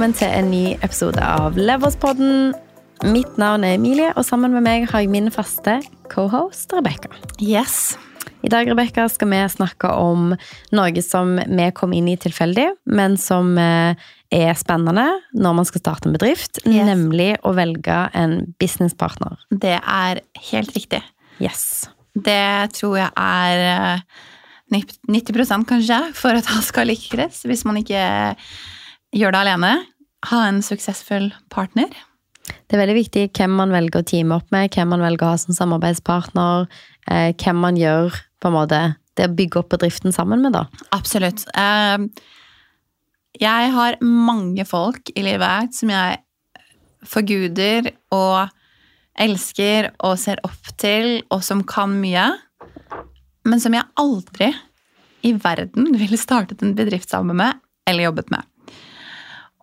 velkommen til en ny episode av Leverspodden. Mitt navn er Emilie, og sammen med meg har jeg min faste cohost Rebekka. Yes. I dag Rebecca, skal vi snakke om noe som vi kom inn i tilfeldig, men som eh, er spennende når man skal starte en bedrift, Yes. nemlig å velge en businesspartner. Det er helt riktig. Yes. Det tror jeg er eh, 90 kanskje, for at han skal lykkes. Hvis man ikke gjør det alene. Ha en suksessfull partner. Det er veldig viktig hvem man velger å teame opp med, hvem man velger å ha som samarbeidspartner, eh, hvem man gjør på en måte det å bygge opp bedriften sammen med, da. Absolutt. Eh, Jeg har mange folk i livet som jeg forguder og elsker og ser opp til, og som kan mye, men som jeg aldri i verden ville startet en bedrift sammen med eller jobbet med.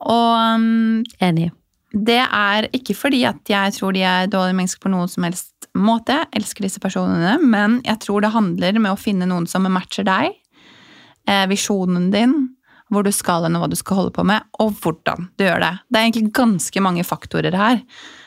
Og um, Enig. det er ikke fordi at jeg tror de er dårlige mennesker på noen som helst måte. Jeg elsker disse personene, men jeg tror det handler med å finne noen som matcher deg, eh, visjonen din, hvor du skal hen og hva du skal holde på med, og hvordan du gjør det. Det er egentlig ganske mange faktorer her.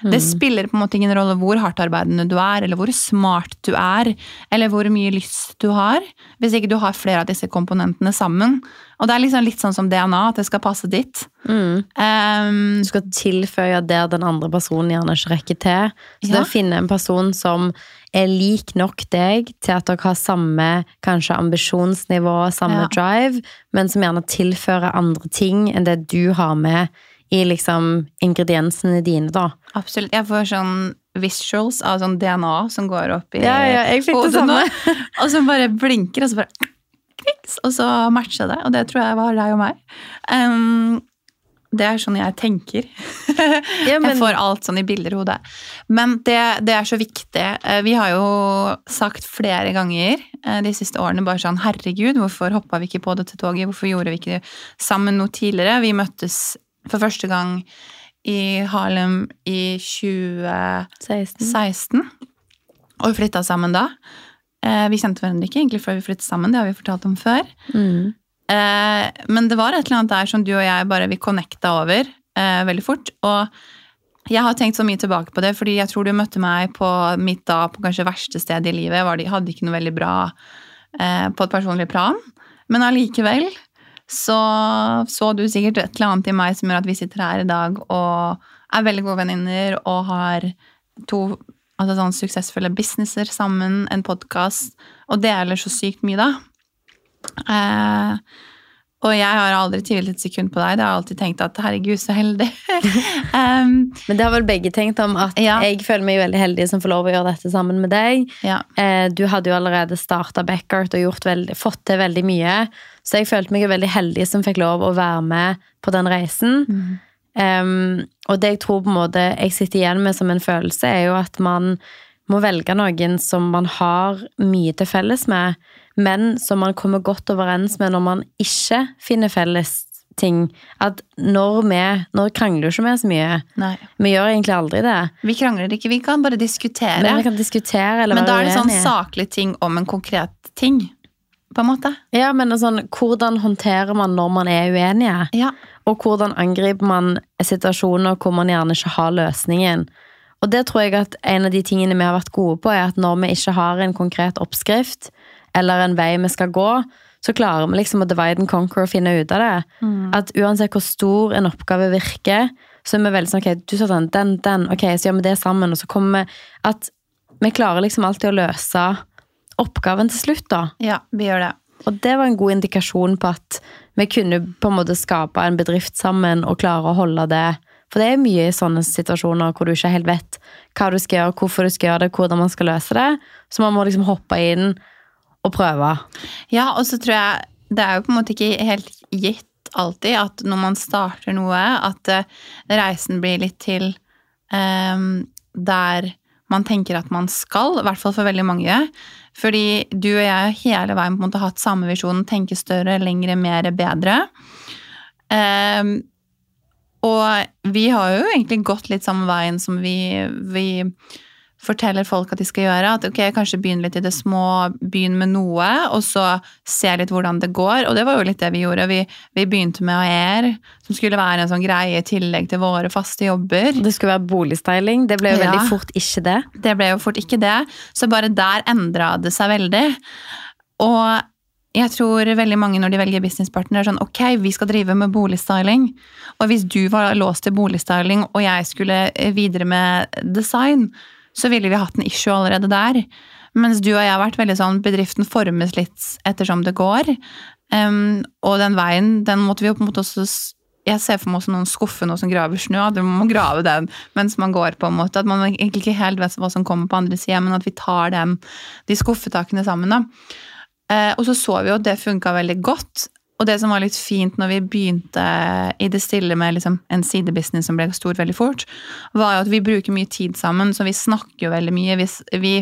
Det spiller på en måte ingen rolle hvor hardt arbeidende du er, eller hvor smart du er, eller hvor mye lyst du har, hvis ikke du har flere av disse komponentene sammen. Og det er liksom litt sånn som DNA, at det skal passe ditt. Mm. Um, Du skal tilføye der den andre personen gjerne ikke rekker til. Så det Ja. å finne en person som er lik nok deg til at dere har samme kanskje ambisjonsnivå, samme Ja. drive, men som gjerne tilfører andre ting enn det du har med i liksom ingrediensene dine, da. Absolutt. Jeg får sånn visuals av sånn DNA som går opp i jeg fikk hodet nå. Og som bare blinker, og så bare kviks, Og så matcher det. Og det tror jeg var deg og meg. Um, det er sånn jeg tenker. Ja, men- Jeg får alt sånn i bilder i hodet. Men det, det er så viktig. Eh, Vi har jo sagt flere ganger eh, de siste årene bare sånn Herregud, hvorfor hoppa vi ikke på dette toget? Hvorfor gjorde vi ikke sammen noe tidligere? Vi møttes for første gang i Harlem i 2016 16. og flytta sammen da. Eh, Vi kjente hverandre ikke egentlig før vi flyttet sammen, det har vi fortalt om før. Mm. Men det var et eller annet der som du og jeg bare vi connecta over eh, veldig fort. Og jeg har tenkt så mye tilbake på det, fordi jeg tror du møtte meg på mitt da på kanskje verste sted i livet. Jeg hadde ikke noe veldig bra på et personlig plan. Men allikevel så så du sikkert et eller annet i meg som gjør at vi sitter her i dag og er veldig gode venninner og har to altså sånn suksessfulle businesser sammen, en podkast, og deler så sykt mye, da. Eh, og jeg har aldri tvilt et sekund på deg. Jeg har alltid tenkt at herregud, så heldig. um, Men det har vel begge tenkt om at Ja. jeg føler meg veldig heldig som får lov å gjøre dette sammen med deg. ja. Eh, Du hadde jo allerede starta Backart og gjort veldig, fått til veldig mye. Så jeg følte meg jo veldig heldig som fikk lov å være med på den reisen. Em, og det jeg tror på en måte jeg sitter igjen med som en følelse, er jo at man må velge noen som man har mye til felles med, men som man kommer godt overens med når man ikke finner felles ting. At når vi Nå krangler jo ikke vi så mye. Nei. Vi gjør egentlig aldri det. Vi krangler ikke, vi kan bare diskutere. Men kan diskutere eller Men da er det sånn saklige ting om en konkret ting. På en måte. Ja, men sånn, hvordan håndterer man når man er uenige? Ja. Og hvordan angriper man situasjoner hvor man gjerne ikke har løsningen? Og det tror jeg at en av de tingene vi har vært gode på, er at når vi ikke har en konkret oppskrift, eller en vei vi skal gå, så klarer vi liksom å divide and conquer og finne ut av det. At uansett hvor stor en oppgave virker, så er vi veldig sånn, ok, du sa den, den, den, ok, så gjør vi det sammen, og så kommer vi At vi klarer liksom alltid å løse oppgaven til slutt, da. ja, vi gjør det. Og det var en god indikasjon på at vi kunne på en måte skape en bedrift sammen og klare å holde det. For det er mye i sånne situasjoner hvor du ikke helt vet hva du skal gjøre, hvorfor du skal gjøre det, hvordan man skal løse det. Så man må liksom hoppe inn og prøve. Ja, og så tror jeg det er jo på en måte ikke helt gitt alltid at når man starter noe, at eh, reisen blir litt til um, der man tenker at man skal, i hvert fall for veldig mange. Fordi du og jeg hele veien på en måte hatt samme visjon, tenke større, lengre, mer, bedre. Um, og vi har jo egentlig gått litt samme veien som vi, vi forteller folk at de skal gjøre. At ok, kanskje begynn litt i det små, begynn med noe, og så se litt hvordan det går. Og det var jo litt det vi gjorde. Vi, vi begynte med AER, som skulle være en sånn greie i tillegg til våre faste jobber. Det skulle være boligstyling. Det ble jo Ja. veldig fort ikke det. Det ble jo fort ikke det, så bare der endra det seg veldig. Og jeg tror veldig mange når de velger businesspartner, er sånn ok, vi skal drive med boligstyling. Og hvis du var låst til boligstyling, og jeg skulle videre med design, så ville vi hatt en issue allerede der. Mens du og jeg har vært veldig sånn, bedriften formes litt ettersom det går. Um, og den veien, den måtte vi jo på en måte også jeg ser for meg også noen skuffer nå som graver snø, at man må grave den mens man går. på en måte, At man egentlig ikke helt vet hva som kommer på andre sida, men at vi tar den, de skuffetakene sammen. da. Eh, og så så vi jo at det funka veldig godt. Og det som var litt fint når vi begynte i det stille med liksom en sidebusiness som ble stor veldig fort, var jo at vi bruker mye tid sammen, så vi snakker jo veldig mye. Vi,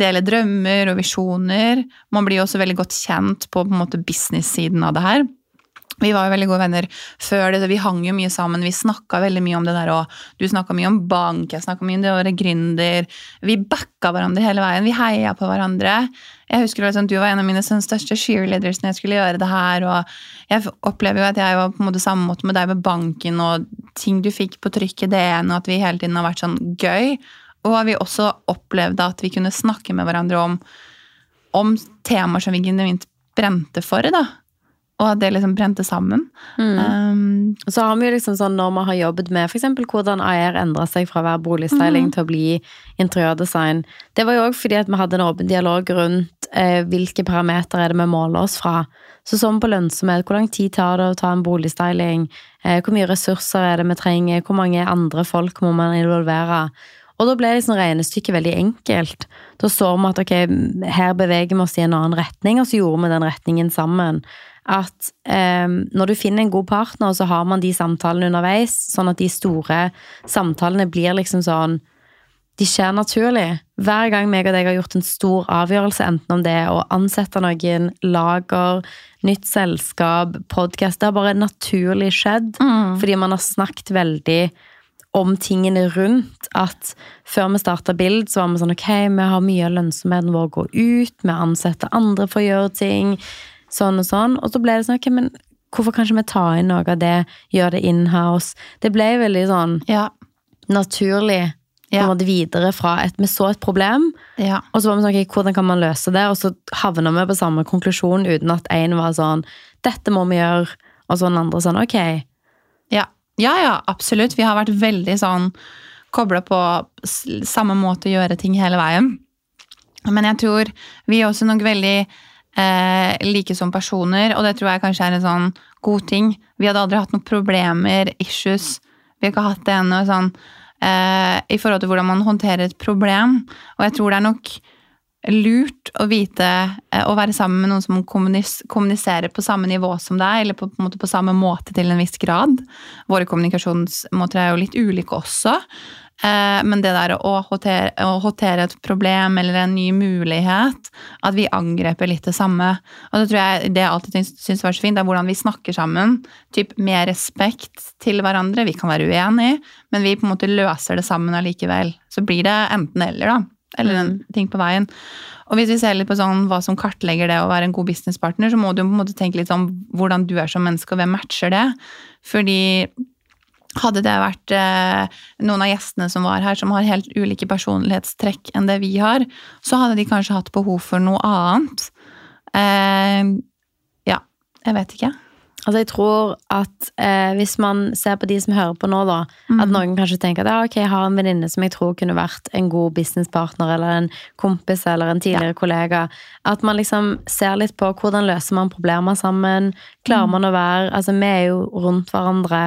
deler drømmer og visjoner. Man blir jo også veldig godt kjent på, på business-siden av det her. Vi var jo veldig gode venner før det, vi hang jo mye sammen. Vi snakka veldig mye om det der, òg. du snakka mye om bank, jeg snakka mye om det å være gründer. Vi backa hverandre hele veien. Vi heia på hverandre. Jeg husker liksom, Du var en av mine sånn, største cheerleaders når jeg skulle gjøre det her. og Jeg opplever jo at jeg var på en måte samme måte med deg med banken og ting du fikk på trykk i DN, og at vi hele tiden har vært sånn gøy. Og vi også opplevde at vi kunne snakke med hverandre om, om temaer som vi genuint brente for. da. Og at det liksom brente sammen. Um, så har vi jo liksom sånn når vi har jobbet med f.eks. hvordan AR endra seg fra å være boligstyling til å bli interiørdesign. Det var jo òg fordi at vi hadde en åpen dialog rundt eh, hvilke parametere er det vi måler oss fra. Så sånn på lønnsomhet, hvor lang tid tar det å ta en boligstyling? Eh, hvor mye ressurser er det vi trenger? Hvor mange andre folk må man involvere? Og da ble liksom regnestykket veldig enkelt. Da så vi at ok, her beveger vi oss i en annen retning, og så gjorde vi den retningen sammen. At eh, når du finner en god partner, så har man de samtalene underveis, sånn at de store samtalene blir liksom sånn De skjer naturlig. Hver gang meg og deg har gjort en stor avgjørelse, enten om det er å ansette noen, lager, nytt selskap, podkast Det har bare naturlig skjedd, fordi man har snakket veldig om tingene rundt. At før vi starta Bild, så var vi sånn ok, vi har mye av lønnsomheten vår å gå ut, vi ansetter andre for å gjøre ting, sånn og sånn. Og så ble det sånn, ok, men hvorfor kan ikke vi ta inn noe av det, gjøre det in-house? Det ble veldig sånn ja. naturlig på Ja. måte videre fra et Vi så et problem, Ja. og så var vi sånn, ok, hvordan kan man løse det? Og så havna vi på samme konklusjon uten at en var sånn Dette må vi gjøre. Og så den andre sånn, ok. Ja. ja, ja, absolutt. Vi har vært veldig sånn kobla på samme måte å gjøre ting hele veien. Men jeg tror vi er også nok veldig eh, like som personer, og det tror jeg kanskje er en sånn god ting. Vi hadde aldri hatt noen problemer, issues. Vi har ikke hatt det ennå sånn eh, i forhold til hvordan man håndterer et problem. Og jeg tror det er nok lurt å vite eh, å være sammen med noen som kommuniserer på samme nivå som deg, eller på, på, på samme måte til en viss grad. Våre kommunikasjonsmåter er jo litt ulike også. Eh, Men det der å håndtere, et problem eller en ny mulighet, at vi angreper litt det samme. Og det tror jeg det jeg alltid syns- var så fint, det er hvordan vi snakker sammen. Typ med respekt til hverandre. Vi kan være uenige, men vi på en måte løser det sammen allikevel. Så blir det enten eller, da. Eller en ting på veien. Og hvis vi ser litt på sånn, hva som kartlegger det å være en god businesspartner, så må du på en måte tenke litt om hvordan du er som menneske, og hvem matcher det. Fordi hadde det vært eh, noen av gjestene som var her, som har helt ulike personlighetstrekk enn det vi har, så hadde de kanskje hatt behov for noe annet. Eh, ja, jeg vet ikke. Altså jeg tror at eh, hvis man ser på de som hører på nå, da, at noen kanskje tenker at ja, ok, jeg har en venninne som jeg tror kunne vært en god businesspartner, eller en kompis eller en tidligere kollega. At man liksom ser litt på hvordan løser man problemer sammen. Klarer man å være Altså, vi er jo rundt hverandre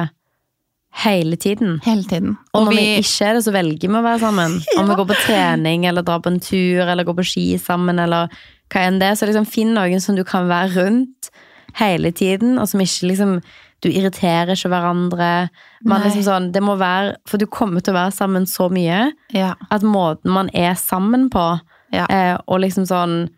hele tiden. Hele tiden. Og når vi, vi, ikke er det, så velger vi å være sammen. Om vi går på trening, eller drar på en tur, eller går på ski sammen, eller hva enn det. Så liksom finn noen som du kan være rundt hele tiden, og som ikke liksom Du irriterer ikke hverandre. Man Nei. liksom sånn, det må være, For du kommer til å være sammen så mye ja, at måten man er sammen på, ja. eh, og liksom sånn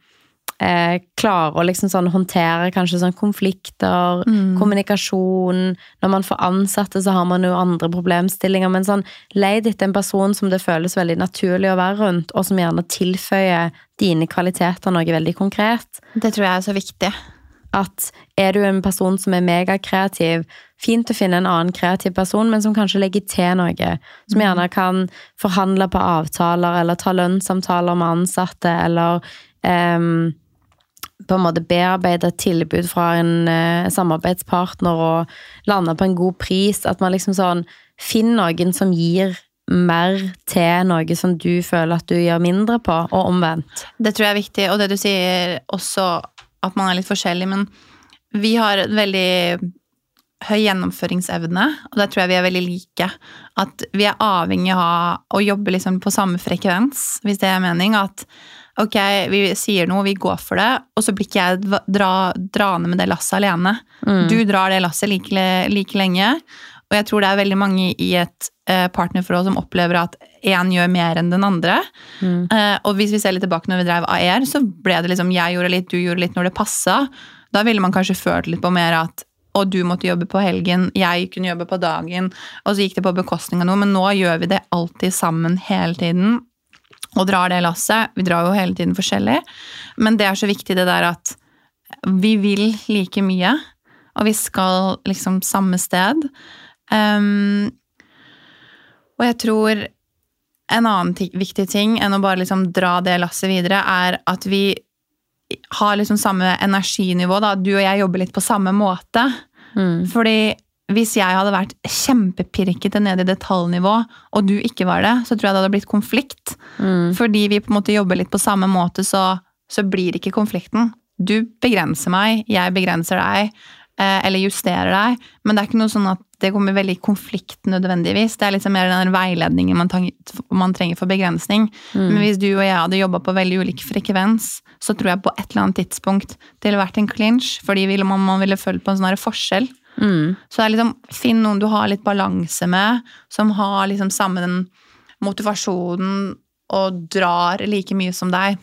eh, Klarer å liksom sånn håndtere kanskje sånn konflikter, Mm. kommunikasjon Når man får ansatte, så har man jo andre problemstillinger. Men sånn, leid etter en person som det føles veldig naturlig å være rundt, og som gjerne tilføyer dine kvaliteter noe veldig konkret. Det tror jeg er så viktig. At er du en person som er megakreativ, fint å finne en annen kreativ person, men som kanskje legger til noe. Som gjerne kan forhandle på avtaler, eller ta lønnssamtaler med ansatte, eller um, på en måte bearbeide et tilbud fra en uh, samarbeidspartner og lande på en god pris. At man liksom sånn Finn noen som gir mer til noe som du føler at du gjør mindre på, og omvendt. Det tror jeg er viktig, og det du sier også at man er litt forskjellig, men vi har en veldig høy gjennomføringsevne, og der tror jeg vi er veldig like. At vi er avhengig av å jobbe liksom på samme frekvens, hvis det er mening. At ok, vi sier noe, vi går for det, og så blir ikke jeg dra, draende med det lasset alene. Du drar det lasset like, like lenge, og jeg tror det er veldig mange i et eh, partnerforhold som opplever at én gjør mer enn den andre. Eh, og hvis vi ser litt tilbake når vi drev AR, så ble det liksom jeg gjorde litt, du gjorde litt når det passa. Da ville man kanskje følt litt på mer at og du måtte jobbe på helgen, jeg kunne jobbe på dagen, og så gikk det på bekostning av noe, men nå gjør vi det alltid sammen hele tiden. Og drar det lasset. Vi drar jo hele tiden forskjellig, men det er så viktig det der at vi vil like mye, og vi skal liksom samme sted. Um, og jeg tror en annen viktig ting enn å bare liksom dra det lasset videre, er at vi har liksom samme energinivå. Da. Du og jeg jobber litt på samme måte. Fordi hvis jeg hadde vært kjempepirkete ned i detaljnivå, og du ikke var det, så tror jeg det hadde blitt konflikt. Fordi vi på en måte jobber litt på samme måte, så, så blir ikke konflikten. Du begrenser meg, jeg begrenser deg, eh, eller justerer deg. Men det er ikke noe sånn at det kommer veldig i konflikt nødvendigvis. Det er liksom mer den veiledningen man, man trenger for begrensning. Men hvis du og jeg hadde jobba på veldig ulik frekvens, så tror jeg på et eller annet tidspunkt det ville vært en clinch, fordi man, man ville følt på en sånn forskjell. Mm. Så det er liksom, finn noen du har litt balanse med, som har liksom samme den motivasjonen og drar like mye som deg.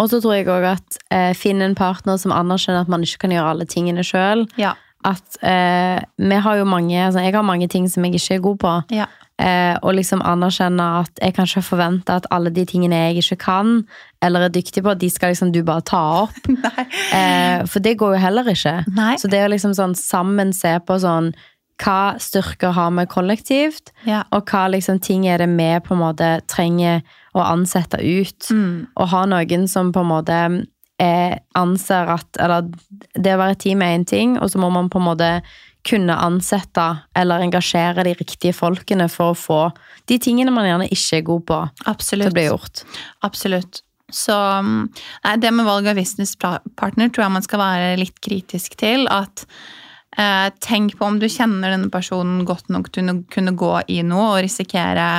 Og så tror jeg òg at eh, finn en partner som anerkjenner at man ikke kan gjøre alle tingene sjøl. Ja. At eh, vi har jo mange altså Jeg har mange ting som jeg ikke er god på. Ja. Eh, og liksom anerkjenne at jeg kan ikke forvente at alle de tingene jeg ikke kan, eller er dyktig på, de skal liksom du bare ta opp. Eh, for det går jo heller ikke. Nei. Så det å liksom sånn sammen se på sånn Hva styrker har vi kollektivt, Ja. og hva liksom ting er det vi på en måte trenger å ansette ut. Mm. Og ha noen som på en måte anser at Eller det å være et team er én ting, og så må man på en måte kunne ansette eller engasjere de riktige folkene for å få de tingene man gjerne ikke er god på, til å bli gjort. Absolutt. Så mm, nei, det med valg av businesspartner tror jeg man skal være litt kritisk til. At eh, tenk på om du kjenner denne personen godt nok til å kunne gå i noe og risikere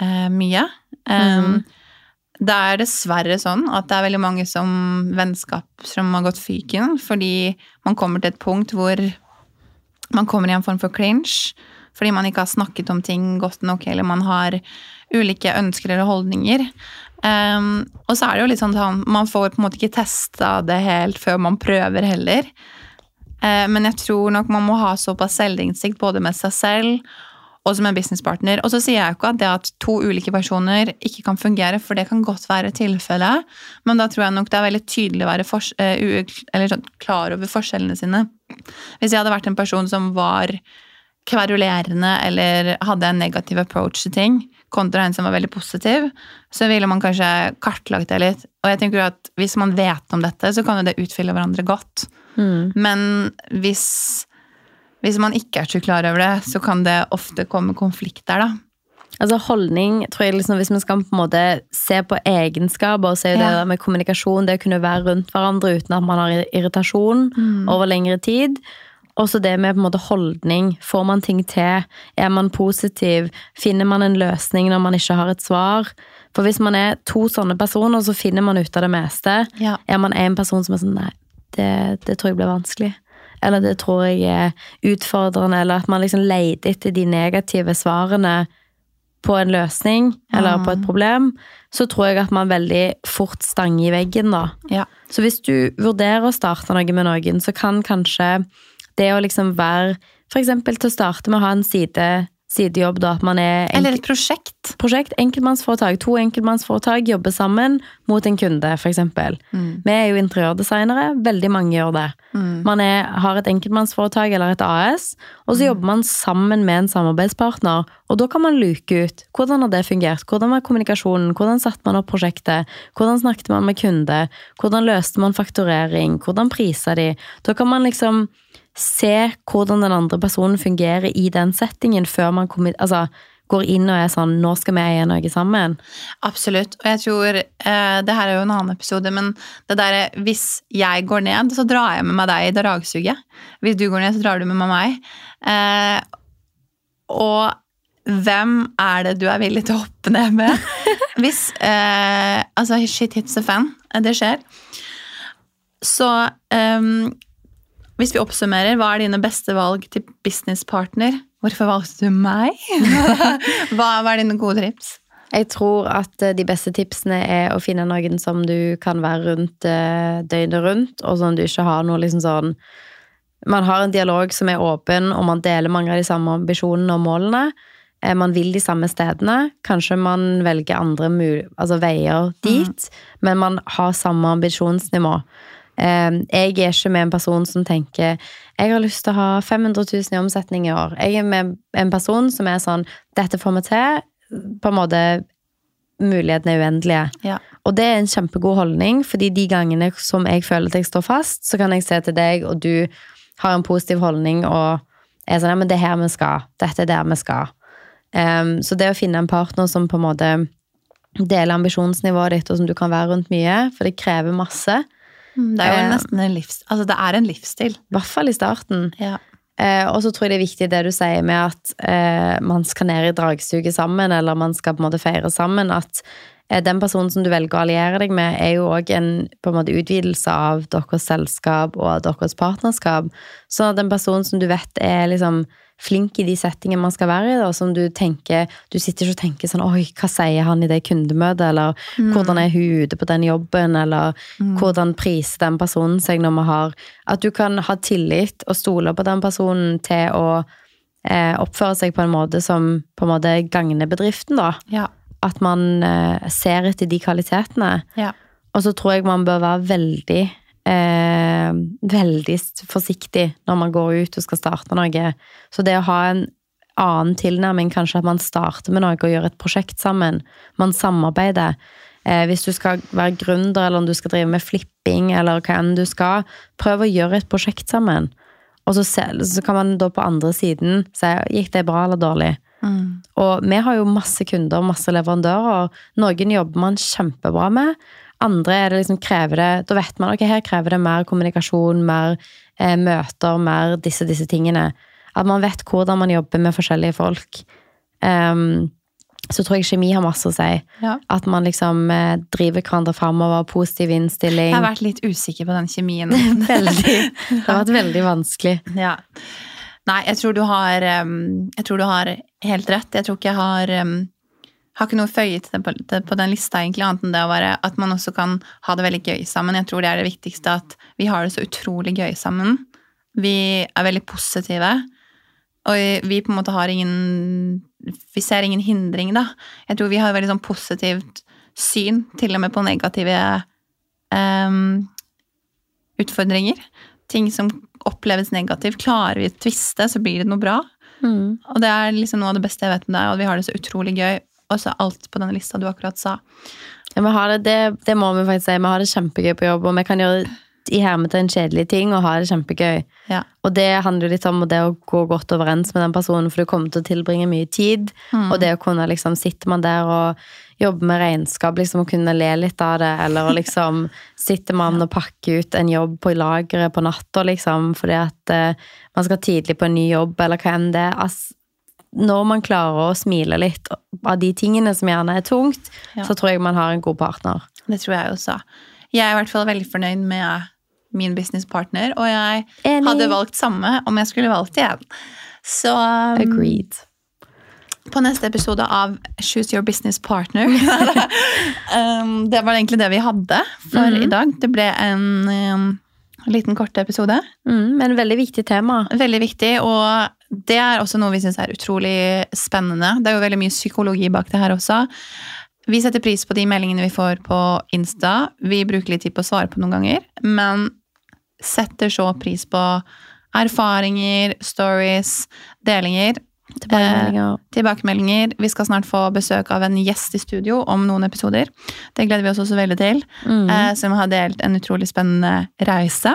eh, mye. Um, Det er dessverre sånn at det er veldig mange som vennskap som har gått fyken fordi man kommer til et punkt hvor man kommer i en form for clinch. Fordi man ikke har snakket om ting godt nok, eller man har ulike ønsker eller holdninger. Um, og så er det jo litt sånn at man får på en måte ikke testa det helt før man prøver heller. Uh, men jeg tror nok man må ha såpass selvinnsikt både med seg selv og som en businesspartner. Og så sier jeg jo ikke at det at to ulike personer ikke kan fungere, for det kan godt være tilfellet, men da tror jeg nok det er veldig tydelig å være for, eh, sånn, klar over forskjellene sine. Hvis jeg hadde vært en person som var kverulerende eller hadde en negativ approach til ting, kontra en som var veldig positiv, så ville man kanskje kartlagt det litt. Og jeg tenker at hvis man vet om dette, så kan jo det utfylle hverandre godt. Men hvis, hvis man ikke er så klar over det, så kan det ofte komme konflikt der, da. Altså Holdning tror jeg liksom, Hvis vi skal på en måte se på egenskaper, og se ja. det med kommunikasjon det å kunne være rundt hverandre uten at man har irritasjon over lengre tid. Også det med på en måte holdning. Får man ting til? Er man positiv? Finner man en løsning når man ikke har et svar? For hvis man er to sånne personer, så finner man ut av det meste. Ja. Er man en person som er sånn Nei, det, det tror jeg blir vanskelig. Eller det tror jeg er utfordrende. Eller at man liksom leter etter de negative svarene på en løsning eller på et Mm. problem, så tror jeg at man veldig fort stanger i veggen, da. Ja. Så hvis du vurderer å starte noe med noen, så kan kanskje det å liksom være eksempel til å starte med å ha en side, sidejobb, da, at man er Eller et prosjekt. prosjekt, enkeltmannsforetak. To enkeltmannsforetak jobber sammen mot en kunde, eksempel. Mm. Vi er jo interiørdesignere, veldig mange gjør det. Mm. Man er, har et enkeltmannsforetak eller et AS, og så jobber man sammen med en samarbeidspartner. Og da kan man luke ut hvordan har det fungert, hvordan var kommunikasjonen, hvordan satte man opp prosjektet, hvordan snakket man med kunde, hvordan løste man fakturering, hvordan prisa de. Da kan man liksom se hvordan den andre personen fungerer i den settingen før man kommer, altså, går inn og er sånn nå skal vi eie noe sammen. Absolutt. Og jeg tror eh, Det her er jo en annen episode, men det derre hvis jeg går ned, så drar jeg med meg deg i dragsuget. Hvis du går ned, så drar du med meg meg. Eh, og hvem er det du er villig til å hoppe ned med? Hvis eh, Altså, shit hits a fan. eh, Det skjer. Så ehm, hvis vi oppsummerer, hva er dine beste valg til businesspartner? Hvorfor valgte du meg? hva, hva er dine gode tips? Jeg tror at eh, de beste tipsene er å finne noen som du kan være rundt eh, døgnet rundt, og sånn du ikke har noe liksom sånn Man har en dialog som er åpen, og man deler mange av de samme ambisjonene og målene. Eh, Man vil de samme stedene. Kanskje man velger andre altså veier dit, men man har samme ambisjonsnivå. Eh, Jeg er ikke med en person som tenker jeg har lyst til å ha 500 000 i omsetning i år. Jeg er med en person som er sånn dette får vi til. På en måte mulighetene er uendelige. Ja. Og det er en kjempegod holdning, fordi de gangene som jeg føler at jeg står fast, så kan jeg se til deg, og du har en positiv holdning og er sånn ja, men det er her vi skal. Dette er der vi skal. Um, så det å finne en partner som på en måte deler ambisjonsnivået ditt, og som du kan være rundt mye, for det krever masse. Mm, Det er jo Eh, nesten en livs... Altså, det er en livsstil. I hvert fall i starten. Ja. Eh, og så tror jeg det er viktig det du sier med at eh, man skal ned i dragsuget sammen, eller man skal på en måte feire sammen. At eh, den personen som du velger å alliere deg med, er jo òg en på en måte utvidelse av deres selskap og deres partnerskap. Så den personen som du vet er liksom flink i de settingene man skal være i, da, som du tenker Du sitter ikke og tenker sånn Oi, hva sier han i det kundemøtet? Eller hvordan er hun ute på den jobben? Eller hvordan priser den personen seg når vi har At du kan ha tillit og stole på den personen til å eh, oppføre seg på en måte som på en måte gagner bedriften, da. Ja. At man eh, ser etter de kvalitetene. Ja. Og så tror jeg man bør være veldig eh, veldig forsiktig når man går ut og skal starte noe. Så det å ha en annen tilnærming, kanskje at man starter med noe og gjør et prosjekt sammen. Man samarbeider. Eh, hvis du skal være gründer, eller om du skal drive med flipping, eller hva enn du skal, prøv å gjøre et prosjekt sammen. Og så, så kan man da på andre siden si gikk det bra eller dårlig. Mm. Og vi har jo masse kunder, masse leverandører. Noen jobber man kjempebra med. Andre er det liksom krever det Da vet man ok, her krever det mer kommunikasjon, mer eh, møter, mer disse, disse tingene. At man vet hvordan man jobber med forskjellige folk. Um, så tror jeg kjemi har masse å si. Ja. At man liksom eh, driver hverandre framover, positiv innstilling. Jeg har vært litt usikker på den kjemien. Veldig. Det har vært veldig vanskelig. ja. Nei, jeg tror du har um, Jeg tror du har helt rett. Jeg tror ikke jeg har um, har ikke noe føye til det på, den lista, egentlig, annet enn det å være at man også kan ha det veldig gøy sammen. Jeg tror det er det viktigste, at vi har det så utrolig gøy sammen. Vi er veldig positive. Og vi på en måte har ingen Vi ser ingen hindring, da. Jeg tror vi har et veldig sånn positivt syn, til og med på negative um, utfordringer. Ting som oppleves negativt. Klarer vi å tviste, så blir det noe bra. Mm. Og det er liksom noe av det beste jeg vet med deg, og vi har det så utrolig gøy. Og så alt på denne lista du akkurat sa. Ja, vi har det, det, det må vi faktisk si. Vi har det kjempegøy på jobb, og vi kan gjøre i hermetegn kjedelige ting og ha det kjempegøy. Ja. Og det handler jo litt om det å gå godt overens med den personen, for du kommer til å tilbringe mye tid. Mm. Og det å kunne liksom Sitter man der og jobber med regnskap, liksom og kunne le litt av det, eller liksom Sitter man og pakker ut en jobb på lageret på natta, liksom, fordi at uh, man skal tidlig på en ny jobb, eller hva enn det er. Altså, når man klarer å smile litt av de tingene som gjerne er tungt, Ja. så tror jeg man har en god partner. Det tror jeg også. Jeg er i hvert fall veldig fornøyd med min businesspartner, og jeg Enig. hadde valgt samme om jeg skulle valgt igjen. Så um, Agreed. på neste episode av Choose Your Business Partner. um, det var egentlig det vi hadde for Mhm. i dag. Det ble en um, liten kort episode. Mm, men veldig viktig tema. Veldig viktig, og det er også noe vi syns er utrolig spennende. Det er jo veldig mye psykologi bak det her også. Vi setter pris på de meldingene vi får på Insta. Vi bruker litt tid på å svare på noen ganger, men setter så pris på erfaringer, stories, delinger. Tilbakemeldinger. Tilbakemeldinger. Vi skal snart få besøk av en gjest i studio om noen episoder. Det gleder vi oss også veldig til. Mm. eh, Som har delt en utrolig spennende reise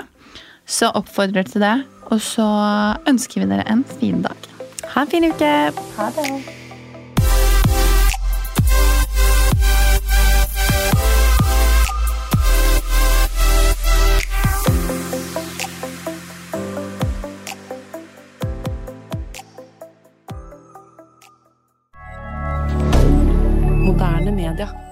så oppfordrer til det. Og så ønsker vi dere en fin dag. Ha en fin uke. Ha det. moderne media.